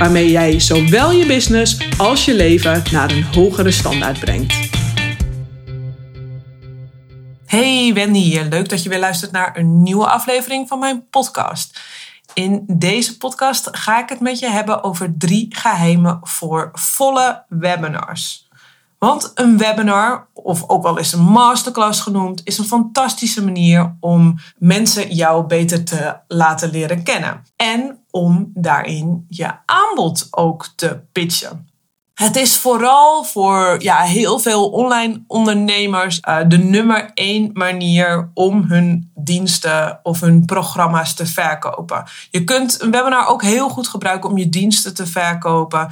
waarmee jij zowel je business als je leven naar een hogere standaard brengt. Hey Wendy hier, leuk dat je weer luistert naar een nieuwe aflevering van mijn podcast. In deze podcast ga ik het met je hebben over drie geheimen voor volle webinars. Want een webinar, of ook wel eens een masterclass genoemd, is een fantastische manier om mensen jou beter te laten leren kennen. En om daarin je aanbod ook te pitchen. Het is vooral voor ja, heel veel online ondernemers uh, de nummer één manier om hun diensten of hun programma's te verkopen. Je kunt een webinar ook heel goed gebruiken om je diensten te verkopen.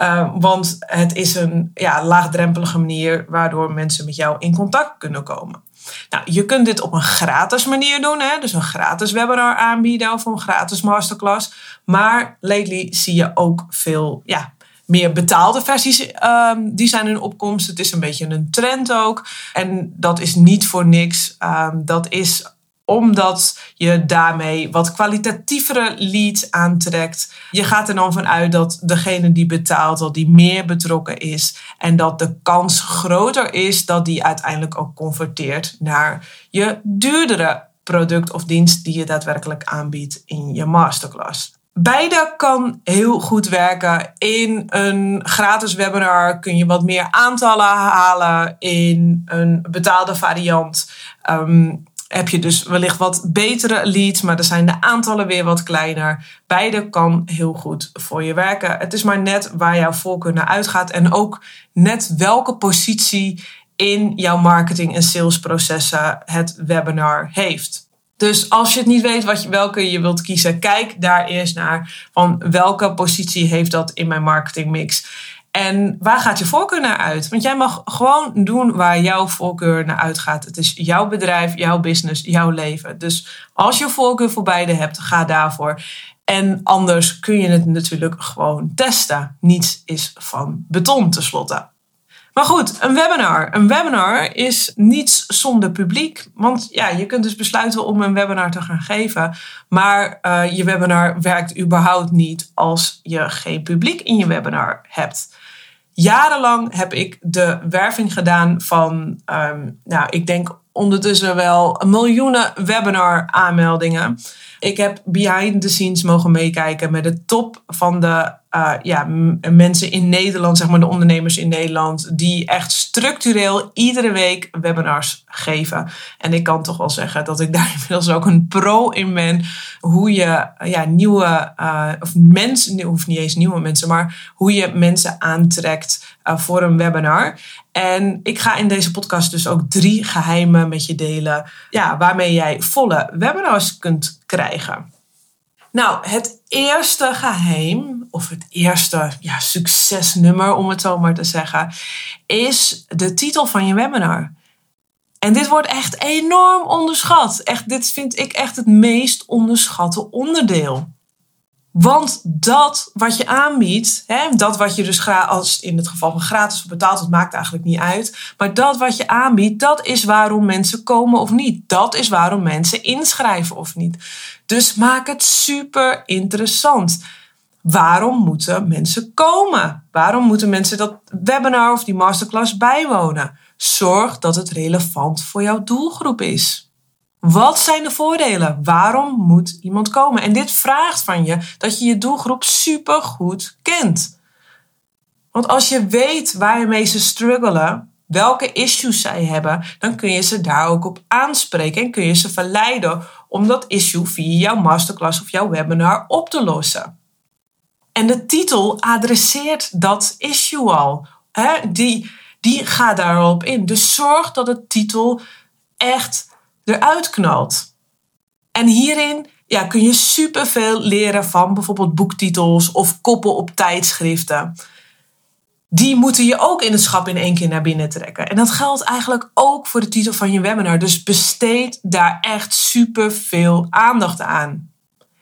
Uh, want het is een ja, laagdrempelige manier waardoor mensen met jou in contact kunnen komen. Nou, je kunt dit op een gratis manier doen, hè? dus een gratis webinar aanbieden of een gratis masterclass. Maar lately zie je ook veel ja, meer betaalde versies, um, die zijn in opkomst. Het is een beetje een trend ook. En dat is niet voor niks. Um, dat is omdat je daarmee wat kwalitatievere leads aantrekt. Je gaat er dan vanuit dat degene die betaalt, dat die meer betrokken is. En dat de kans groter is dat die uiteindelijk ook converteert naar je duurdere product of dienst die je daadwerkelijk aanbiedt in je masterclass. Beide kan heel goed werken. In een gratis webinar kun je wat meer aantallen halen. In een betaalde variant um, heb je dus wellicht wat betere leads, maar dan zijn de aantallen weer wat kleiner. Beide kan heel goed voor je werken. Het is maar net waar jouw voorkeur naar uitgaat en ook net welke positie in jouw marketing- en salesprocessen het webinar heeft. Dus als je het niet weet wat je, welke je wilt kiezen, kijk daar eerst naar van welke positie heeft dat in mijn marketingmix. En waar gaat je voorkeur naar uit? Want jij mag gewoon doen waar jouw voorkeur naar uitgaat. Het is jouw bedrijf, jouw business, jouw leven. Dus als je voorkeur voor beide hebt, ga daarvoor. En anders kun je het natuurlijk gewoon testen. Niets is van beton tenslotte. Maar goed, een webinar. Een webinar is niets zonder publiek. Want ja, je kunt dus besluiten om een webinar te gaan geven. Maar uh, je webinar werkt überhaupt niet als je geen publiek in je webinar hebt. Jarenlang heb ik de werving gedaan van, um, nou, ik denk ondertussen wel miljoenen webinar aanmeldingen. Ik heb behind the scenes mogen meekijken met de top van de uh, ja, mensen in Nederland, zeg maar de ondernemers in Nederland, die echt structureel iedere week webinars geven. En ik kan toch wel zeggen dat ik daar inmiddels ook een pro in ben. Hoe je ja, nieuwe, uh, of mensen, hoeft niet eens nieuwe mensen, maar hoe je mensen aantrekt uh, voor een webinar. En ik ga in deze podcast dus ook drie geheimen met je delen, ja, waarmee jij volle webinars kunt krijgen. Nou, het eerste geheim, of het eerste ja, succesnummer, om het zo maar te zeggen, is de titel van je webinar. En dit wordt echt enorm onderschat. Echt, dit vind ik echt het meest onderschatte onderdeel. Want dat wat je aanbiedt, hè, dat wat je dus als in het geval van gratis of betaald, dat maakt eigenlijk niet uit. Maar dat wat je aanbiedt, dat is waarom mensen komen of niet. Dat is waarom mensen inschrijven of niet. Dus maak het super interessant. Waarom moeten mensen komen? Waarom moeten mensen dat webinar of die masterclass bijwonen? Zorg dat het relevant voor jouw doelgroep is. Wat zijn de voordelen? Waarom moet iemand komen? En dit vraagt van je dat je je doelgroep super goed kent. Want als je weet waarmee ze struggelen, welke issues zij hebben, dan kun je ze daar ook op aanspreken en kun je ze verleiden om dat issue via jouw masterclass of jouw webinar op te lossen. En de titel adresseert dat issue al. Die, die gaat daarop in. Dus zorg dat de titel echt eruit knalt. En hierin ja, kun je superveel leren van bijvoorbeeld boektitels of koppen op tijdschriften. die moeten je ook in het schap in één keer naar binnen trekken. En dat geldt eigenlijk ook voor de titel van je webinar. Dus besteed daar echt super veel aandacht aan.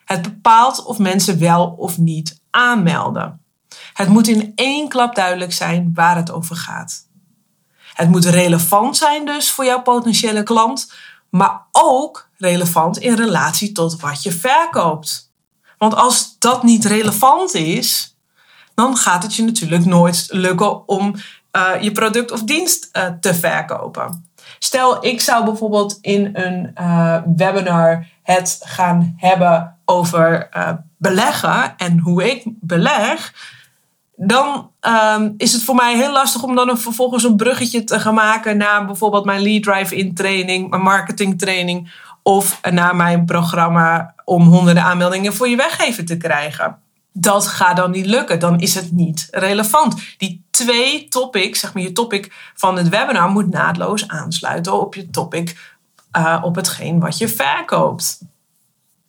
Het bepaalt of mensen wel of niet aanmelden. Het moet in één klap duidelijk zijn waar het over gaat. Het moet relevant zijn dus voor jouw potentiële klant, maar ook relevant in relatie tot wat je verkoopt. Want als dat niet relevant is, dan gaat het je natuurlijk nooit lukken om uh, je product of dienst uh, te verkopen. Stel, ik zou bijvoorbeeld in een uh, webinar het gaan hebben over beleggen en hoe ik beleg dan um, is het voor mij heel lastig om dan vervolgens een bruggetje te gaan maken naar bijvoorbeeld mijn lead drive-in training, mijn marketing training of naar mijn programma om honderden aanmeldingen voor je weggever te krijgen. Dat gaat dan niet lukken, dan is het niet relevant. Die twee topics, zeg maar je topic van het webinar, moet naadloos aansluiten op je topic, uh, op hetgeen wat je verkoopt.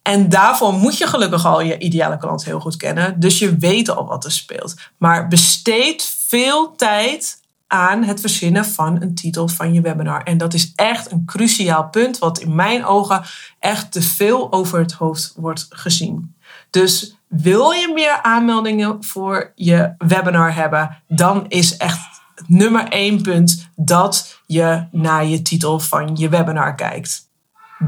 En daarvoor moet je gelukkig al je ideale klant heel goed kennen. Dus je weet al wat er speelt. Maar besteed veel tijd aan het verzinnen van een titel van je webinar. En dat is echt een cruciaal punt, wat in mijn ogen echt te veel over het hoofd wordt gezien. Dus wil je meer aanmeldingen voor je webinar hebben, dan is echt nummer één punt dat je naar je titel van je webinar kijkt.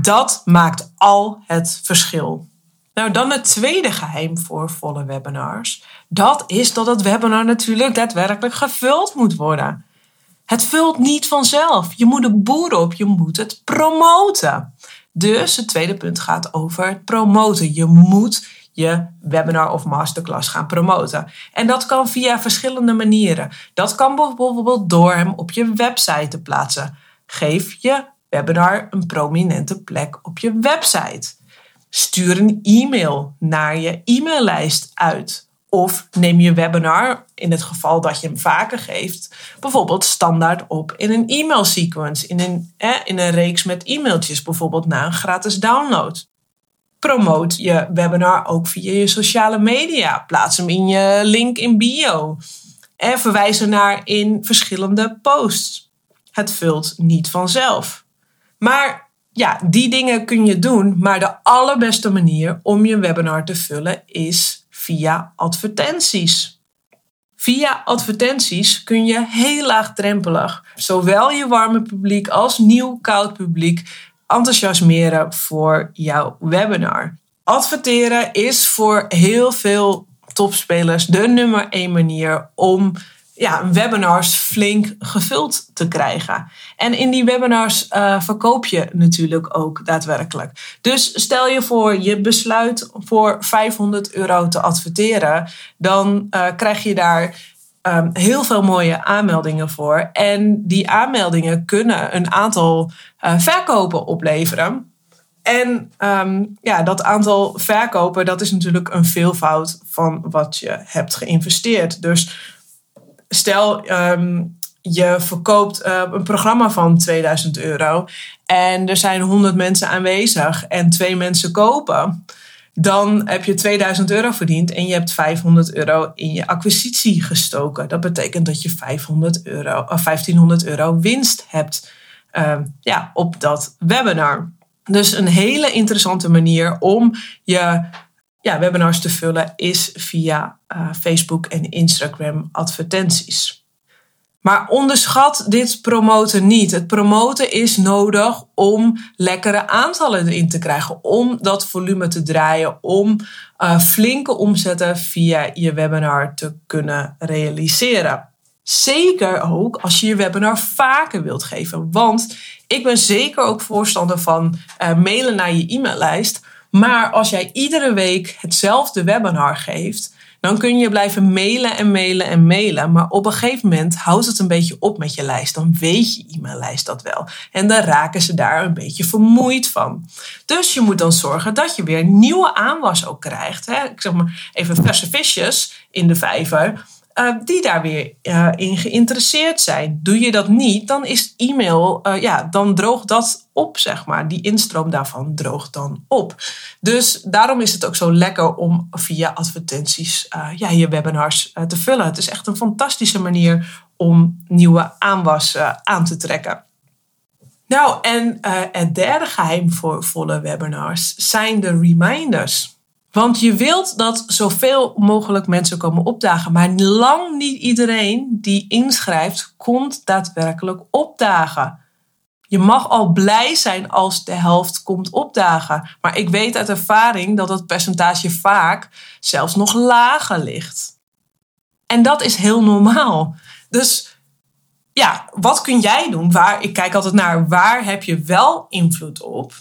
Dat maakt al het verschil. Nou, dan het tweede geheim voor volle webinars. Dat is dat het webinar natuurlijk daadwerkelijk gevuld moet worden. Het vult niet vanzelf. Je moet er boeren op, je moet het promoten. Dus het tweede punt gaat over het promoten. Je moet je webinar of masterclass gaan promoten. En dat kan via verschillende manieren. Dat kan bijvoorbeeld door hem op je website te plaatsen. Geef je webinar een prominente plek op je website. Stuur een e-mail naar je e-maillijst uit. Of neem je webinar, in het geval dat je hem vaker geeft, bijvoorbeeld standaard op in een e-mail sequence, in een, in een reeks met e-mailtjes, bijvoorbeeld na een gratis download. Promoot je webinar ook via je sociale media. Plaats hem in je link in bio. En verwijs er naar in verschillende posts. Het vult niet vanzelf. Maar ja, die dingen kun je doen. Maar de allerbeste manier om je webinar te vullen is via advertenties. Via advertenties kun je heel laagdrempelig zowel je warme publiek als nieuw koud publiek enthousiasmeren voor jouw webinar. Adverteren is voor heel veel topspelers de nummer één manier om ja, webinars flink gevuld te krijgen. En in die webinars uh, verkoop je natuurlijk ook daadwerkelijk. Dus stel je voor, je besluit voor 500 euro te adverteren, dan uh, krijg je daar um, heel veel mooie aanmeldingen voor. En die aanmeldingen kunnen een aantal uh, verkopen opleveren. En um, ja, dat aantal verkopen, dat is natuurlijk een veelvoud van wat je hebt geïnvesteerd. Dus stel um, je verkoopt uh, een programma van 2000 euro en er zijn 100 mensen aanwezig en twee mensen kopen. Dan heb je 2000 euro verdiend en je hebt 500 euro in je acquisitie gestoken. Dat betekent dat je 500 euro, of 1500 euro winst hebt uh, ja, op dat webinar. Dus een hele interessante manier om je ja, webinars te vullen is via uh, Facebook en Instagram advertenties. Maar onderschat dit promoten niet. Het promoten is nodig om lekkere aantallen erin te krijgen, om dat volume te draaien, om uh, flinke omzetten via je webinar te kunnen realiseren. Zeker ook als je je webinar vaker wilt geven. Want ik ben zeker ook voorstander van uh, mailen naar je e-maillijst maar als jij iedere week hetzelfde webinar geeft, dan kun je blijven mailen en mailen en mailen. Maar op een gegeven moment houdt het een beetje op met je lijst. Dan weet je e-maillijst dat wel. En dan raken ze daar een beetje vermoeid van. Dus je moet dan zorgen dat je weer nieuwe aanwas ook krijgt. Hè? Ik zeg maar even verse visjes in de vijver. Uh, die daar weer uh, in geïnteresseerd zijn. Doe je dat niet, dan is e-mail, uh, ja, dan droogt dat op, zeg maar. Die instroom daarvan droogt dan op. Dus daarom is het ook zo lekker om via advertenties ja, je webinars te vullen. Het is echt een fantastische manier om nieuwe aanwas aan te trekken. Nou, en het derde geheim voor volle webinars zijn de reminders. Want je wilt dat zoveel mogelijk mensen komen opdagen. Maar lang niet iedereen die inschrijft, komt daadwerkelijk opdagen. Je mag al blij zijn als de helft komt opdagen. Maar ik weet uit ervaring dat het percentage vaak zelfs nog lager ligt. En dat is heel normaal. Dus ja, wat kun jij doen? Waar, ik kijk altijd naar waar heb je wel invloed op?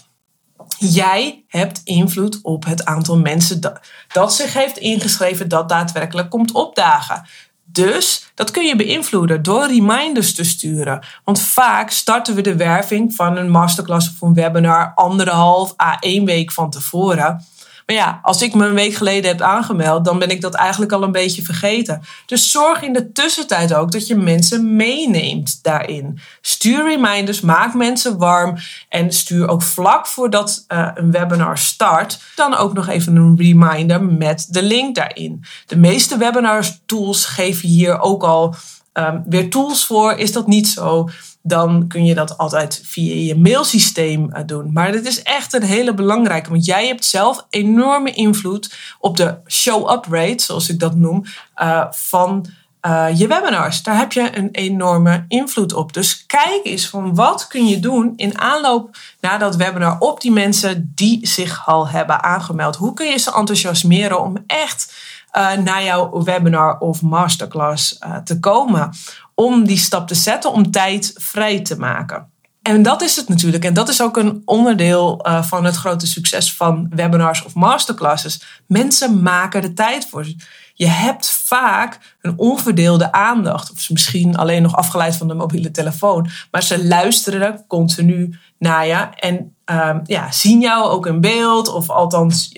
Jij hebt invloed op het aantal mensen dat, zich heeft ingeschreven dat daadwerkelijk komt opdagen. Dus dat kun je beïnvloeden door reminders te sturen. Want vaak starten we de werving van een masterclass of een webinar anderhalf à één week van tevoren. Maar ja, als ik me een week geleden heb aangemeld, dan ben ik dat eigenlijk al een beetje vergeten. Dus zorg in de tussentijd ook dat je mensen meeneemt daarin. Stuur reminders, maak mensen warm en stuur ook vlak voordat uh, een webinar start, dan ook nog even een reminder met de link daarin. De meeste webinar tools geven hier ook al um, weer tools voor. Is dat niet zo? dan kun je dat altijd via je mailsysteem eh, doen. Maar dit is echt een hele belangrijke, want jij hebt zelf enorme invloed op de show-up rate, zoals ik dat noem, uh, van uh, je webinars. Daar heb je een enorme invloed op. Dus kijk eens van wat kun je doen in aanloop naar dat webinar op die mensen die zich al hebben aangemeld. Hoe kun je ze enthousiasmeren om echt uh, naar jouw webinar of masterclass uh, te komen? om die stap te zetten, om tijd vrij te maken. En dat is het natuurlijk. En dat is ook een onderdeel uh, van het grote succes van webinars of masterclasses. Mensen maken de tijd voor. Je hebt vaak een onverdeelde aandacht. Of misschien alleen nog afgeleid van de mobiele telefoon. Maar ze luisteren continu naar je. En uh, ja, zien jou ook in beeld. Of althans,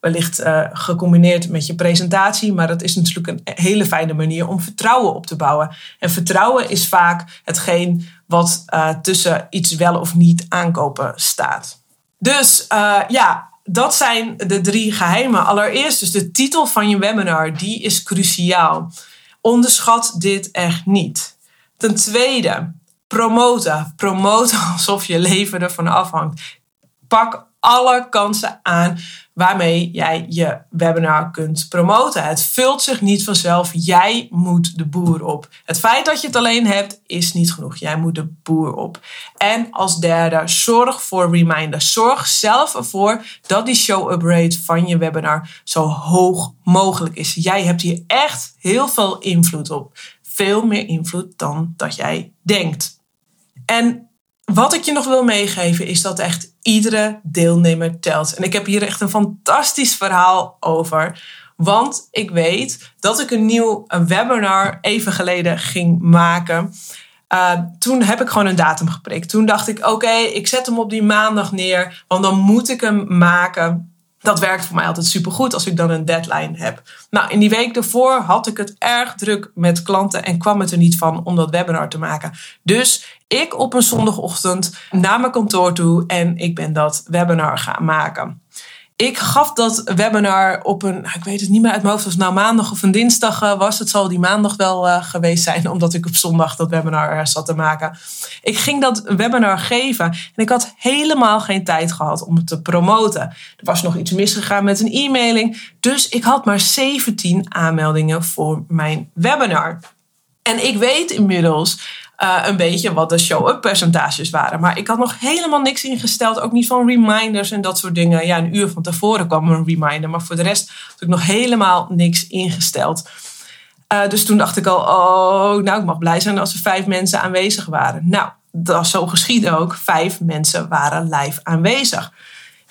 wellicht uh, gecombineerd met je presentatie. Maar dat is natuurlijk een hele fijne manier om vertrouwen op te bouwen. En vertrouwen is vaak hetgeen wat uh, tussen iets wel of niet aankopen staat. Dus uh, ja, dat zijn de drie geheimen. Allereerst dus de titel van je webinar, die is cruciaal. Onderschat dit echt niet. Ten tweede, promoten. Promoten alsof je leven ervan afhangt. Pak alle kansen aan waarmee jij je webinar kunt promoten. Het vult zich niet vanzelf. Jij moet de boer op. Het feit dat je het alleen hebt is niet genoeg. Jij moet de boer op. En als derde, zorg voor reminders. Zorg zelf ervoor dat die show-up rate van je webinar zo hoog mogelijk is. Jij hebt hier echt heel veel invloed op. Veel meer invloed dan dat jij denkt. En wat ik je nog wil meegeven is dat echt iedere deelnemer telt. En ik heb hier echt een fantastisch verhaal over. Want ik weet dat ik een nieuw webinar even geleden ging maken. Uh, toen heb ik gewoon een datum geprikt. Toen dacht ik, oké, ik zet hem op die maandag neer. Want dan moet ik hem maken dat werkt voor mij altijd supergoed als ik dan een deadline heb. Nou, in die week daarvoor had ik het erg druk met klanten en kwam het er niet van om dat webinar te maken. Dus ik op een zondagochtend naar mijn kantoor toe en ik ben dat webinar gaan maken. Ik gaf dat webinar op een, ik weet het niet meer uit mijn hoofd, of het nou maandag of een dinsdag eh, was. Het zal die maandag wel uh, geweest zijn, omdat ik op zondag dat webinar zat te maken. Ik ging dat webinar geven en ik had helemaal geen tijd gehad om het te promoten. Er was nog iets misgegaan met een e-mailing, dus ik had maar 17 aanmeldingen voor mijn webinar. En ik weet inmiddels uh, een beetje wat de show-up percentages waren. Maar ik had nog helemaal niks ingesteld. Ook niet van reminders en dat soort dingen. Ja, een uur van tevoren kwam een reminder. Maar voor de rest had ik nog helemaal niks ingesteld. Uh, dus toen dacht ik al, oh, nou, ik mag blij zijn als er vijf mensen aanwezig waren. Nou, dat zo geschiedde ook. Vijf mensen waren live aanwezig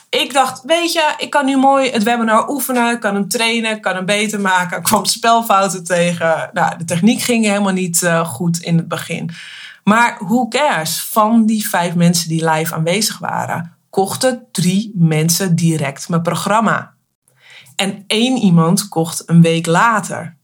ik dacht, weet je, ik kan nu mooi het webinar oefenen, kan hem trainen, kan hem beter maken. Ik kwam spelfouten tegen. Nou, de techniek ging helemaal niet uh, goed in het begin. Maar who cares? Van die vijf mensen die live aanwezig waren, kochten drie mensen direct mijn programma. En één iemand kocht een week later.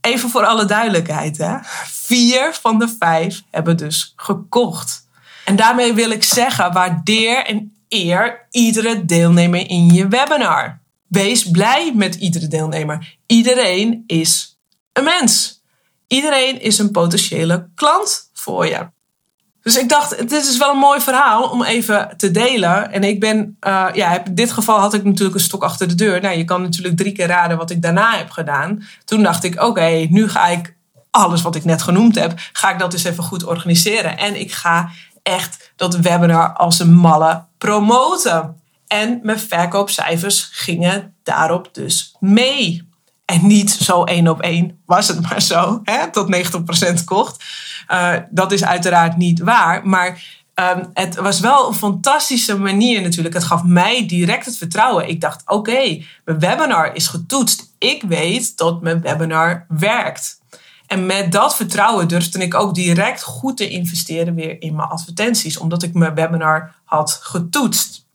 even voor alle duidelijkheid, hè? vier van de vijf hebben dus gekocht. En daarmee wil ik zeggen, waardeer en eer iedere deelnemer in je webinar. Wees blij met iedere deelnemer. Iedereen is een mens. Iedereen is een potentiële klant voor je. Dus ik dacht, dit is wel een mooi verhaal om even te delen. En ik ben, uh, ja, in dit geval had ik natuurlijk een stok achter de deur. Nou, je kan natuurlijk drie keer raden wat ik daarna heb gedaan. Toen dacht ik, oké, nu ga ik alles wat ik net genoemd heb, ga ik dat dus even goed organiseren. En ik ga echt dat webinar als een malle promoten. En mijn verkoopcijfers gingen daarop dus mee. En niet zo één op één was het maar zo, hè, tot 90% kocht. Uh, dat is uiteraard niet waar, maar um, het was wel een fantastische manier natuurlijk. Het gaf mij direct het vertrouwen. Ik dacht, oké, mijn webinar is getoetst. Ik weet dat mijn webinar werkt. En met dat vertrouwen durfde ik ook direct goed te investeren weer in mijn advertenties, omdat ik mijn webinar had getoetst.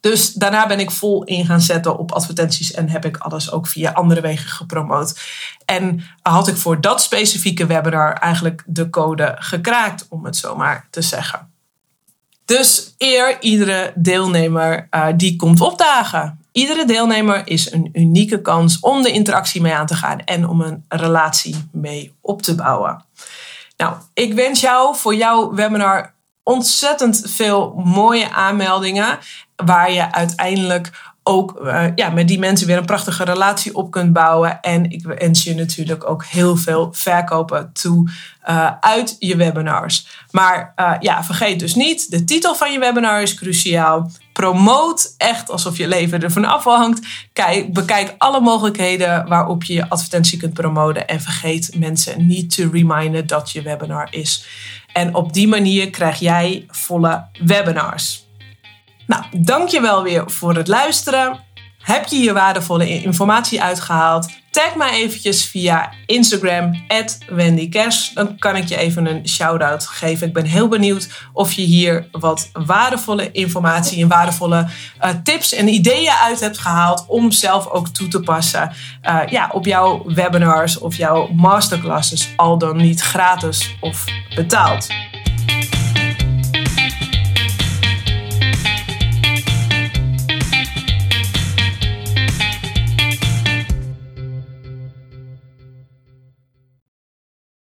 Dus daarna ben ik vol in gaan zetten op advertenties en heb ik alles ook via andere wegen gepromoot. En had ik voor dat specifieke webinar eigenlijk de code gekraakt, om het zo maar te zeggen. Dus eer iedere deelnemer uh, die komt opdagen. Iedere deelnemer is een unieke kans om de interactie mee aan te gaan en om een relatie mee op te bouwen. Nou, ik wens jou voor jouw webinar ontzettend veel mooie aanmeldingen waar je uiteindelijk ook uh, ja, met die mensen weer een prachtige relatie op kunt bouwen. En ik wens je natuurlijk ook heel veel verkopen toe uh, uit je webinars. Maar uh, ja, vergeet dus niet, de titel van je webinar is cruciaal. Promoot echt alsof je leven ervan afhangt. Kijk, bekijk alle mogelijkheden waarop je je advertentie kunt promoten. En vergeet mensen niet te reminden dat je webinar is. En op die manier krijg jij volle webinars. Nou, dankjewel weer voor het luisteren. Heb je hier waardevolle informatie uitgehaald? Tag mij eventjes via Instagram, @wendykers. Dan kan ik je even een shout-out geven. Ik ben heel benieuwd of je hier wat waardevolle informatie en waardevolle uh, tips en ideeën uit hebt gehaald om zelf ook toe te passen uh, ja, op jouw webinars of jouw masterclasses, al dan niet gratis of betaald.